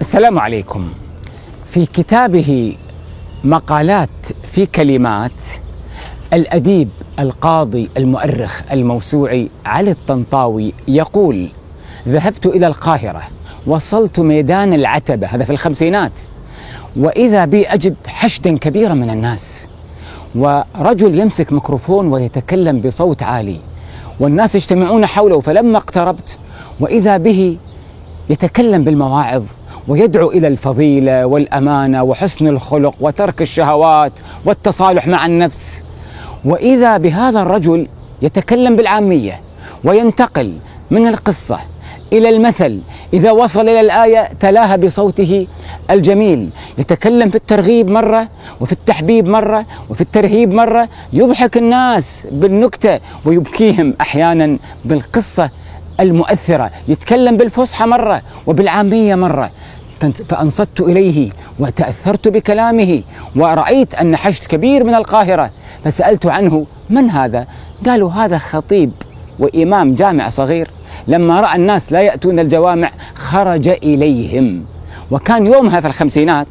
السلام عليكم. في كتابه مقالات في كلمات الأديب القاضي المؤرخ الموسوعي علي الطنطاوي يقول ذهبت إلى القاهرة وصلت ميدان العتبة هذا في الخمسينات وإذا بي أجد حشدا كبيرا من الناس ورجل يمسك ميكروفون ويتكلم بصوت عالي والناس يجتمعون حوله فلما اقتربت وإذا به يتكلم بالمواعظ ويدعو إلى الفضيلة والأمانة وحسن الخلق وترك الشهوات والتصالح مع النفس. وإذا بهذا الرجل يتكلم بالعامية وينتقل من القصة إلى المثل إذا وصل إلى الآية تلاها بصوته الجميل. يتكلم في الترغيب مرة وفي التحبيب مرة وفي الترهيب مرة. يضحك الناس بالنكتة ويبكيهم أحيانا بالقصة المؤثرة. يتكلم بالفصحى مرة وبالعامية مرة. فانصت إليه وتأثرت بكلامه ورأيت أن حشد كبير من القاهرة. فسألت عنه من هذا؟ قالوا هذا خطيب وإمام جامع صغير. لما رأى الناس لا يأتون الجوامع خرج إليهم. وكان يومها في الخمسينات.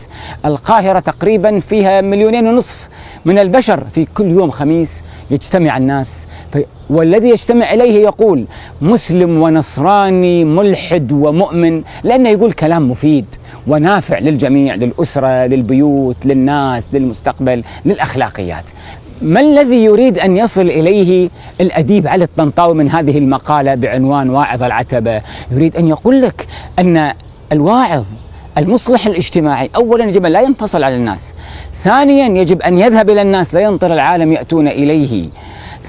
القاهرة تقريبا فيها مليونين ونصف من البشر في كل يوم خميس يجتمع الناس. والذي يجتمع إليه يقول مسلم ونصراني ملحد ومؤمن لأنه يقول كلام مفيد ونافع للجميع للأسرة للبيوت للناس للمستقبل للأخلاقيات. ما الذي يريد أن يصل إليه الأديب علي الطنطاوي من هذه المقالة بعنوان واعظ العتبة؟ يريد أن يقول لك أن الواعظ المصلح الاجتماعي اولا يجب ان لا ينفصل عن الناس. ثانيا يجب أن يذهب إلى الناس لا ينطر العالم يأتون إليه.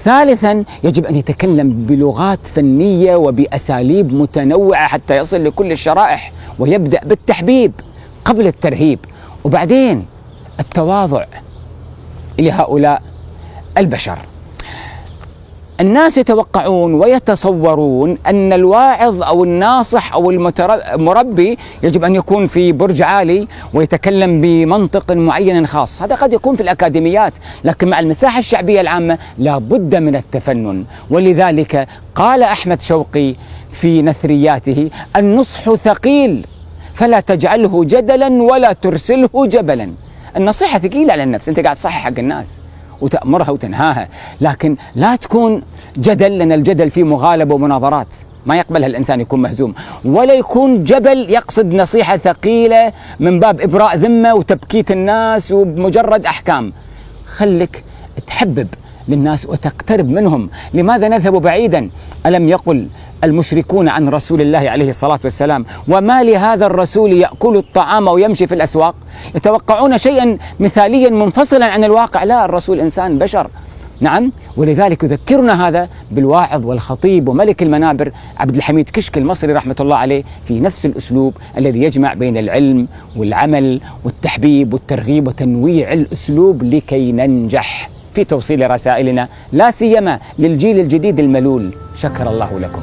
ثالثا يجب أن يتكلم بلغات فنية وبأساليب متنوعة حتى يصل لكل الشرائح ويبدأ بالتحبيب قبل الترهيب. وبعدين التواضع لهؤلاء البشر. الناس يتوقعون ويتصورون أن الواعظ أو الناصح أو المربي يجب أن يكون في برج عالي ويتكلم بمنطق معين خاص، هذا قد يكون في الأكاديميات، لكن مع المساحة الشعبية العامة لا بد من التفنن، ولذلك قال أحمد شوقي في نثرياته: النصح ثقيل فلا تجعله جدلا ولا ترسله جبلا. النصيحة ثقيلة على النفس، أنت قاعد تصحح حق الناس. وتأمرها وتنهاها. لكن لا تكون جدل لأن الجدل فيه مغالبة ومناظرات. ما يقبلها الإنسان يكون مهزوم. ولا يكون جبل يقصد نصيحة ثقيلة من باب إبراء ذمة وتبكيت الناس وبمجرد أحكام. خلك تحبب للناس وتقترب منهم. لماذا نذهب بعيدا؟ ألم يقل المشركون عن رسول الله عليه الصلاة والسلام. وما لهذا الرسول يأكل الطعام ويمشي في الأسواق؟ يتوقعون شيئا مثاليا منفصلا عن الواقع؟ لا الرسول إنسان بشر. نعم ولذلك يذكرنا هذا بالواعظ والخطيب وملك المنابر عبد الحميد كشك المصري رحمة الله عليه في نفس الأسلوب الذي يجمع بين العلم والعمل والتحبيب والترغيب وتنويع الأسلوب لكي ننجح. في توصيل رسائلنا لا سيما للجيل الجديد الملول. شكر الله لكم.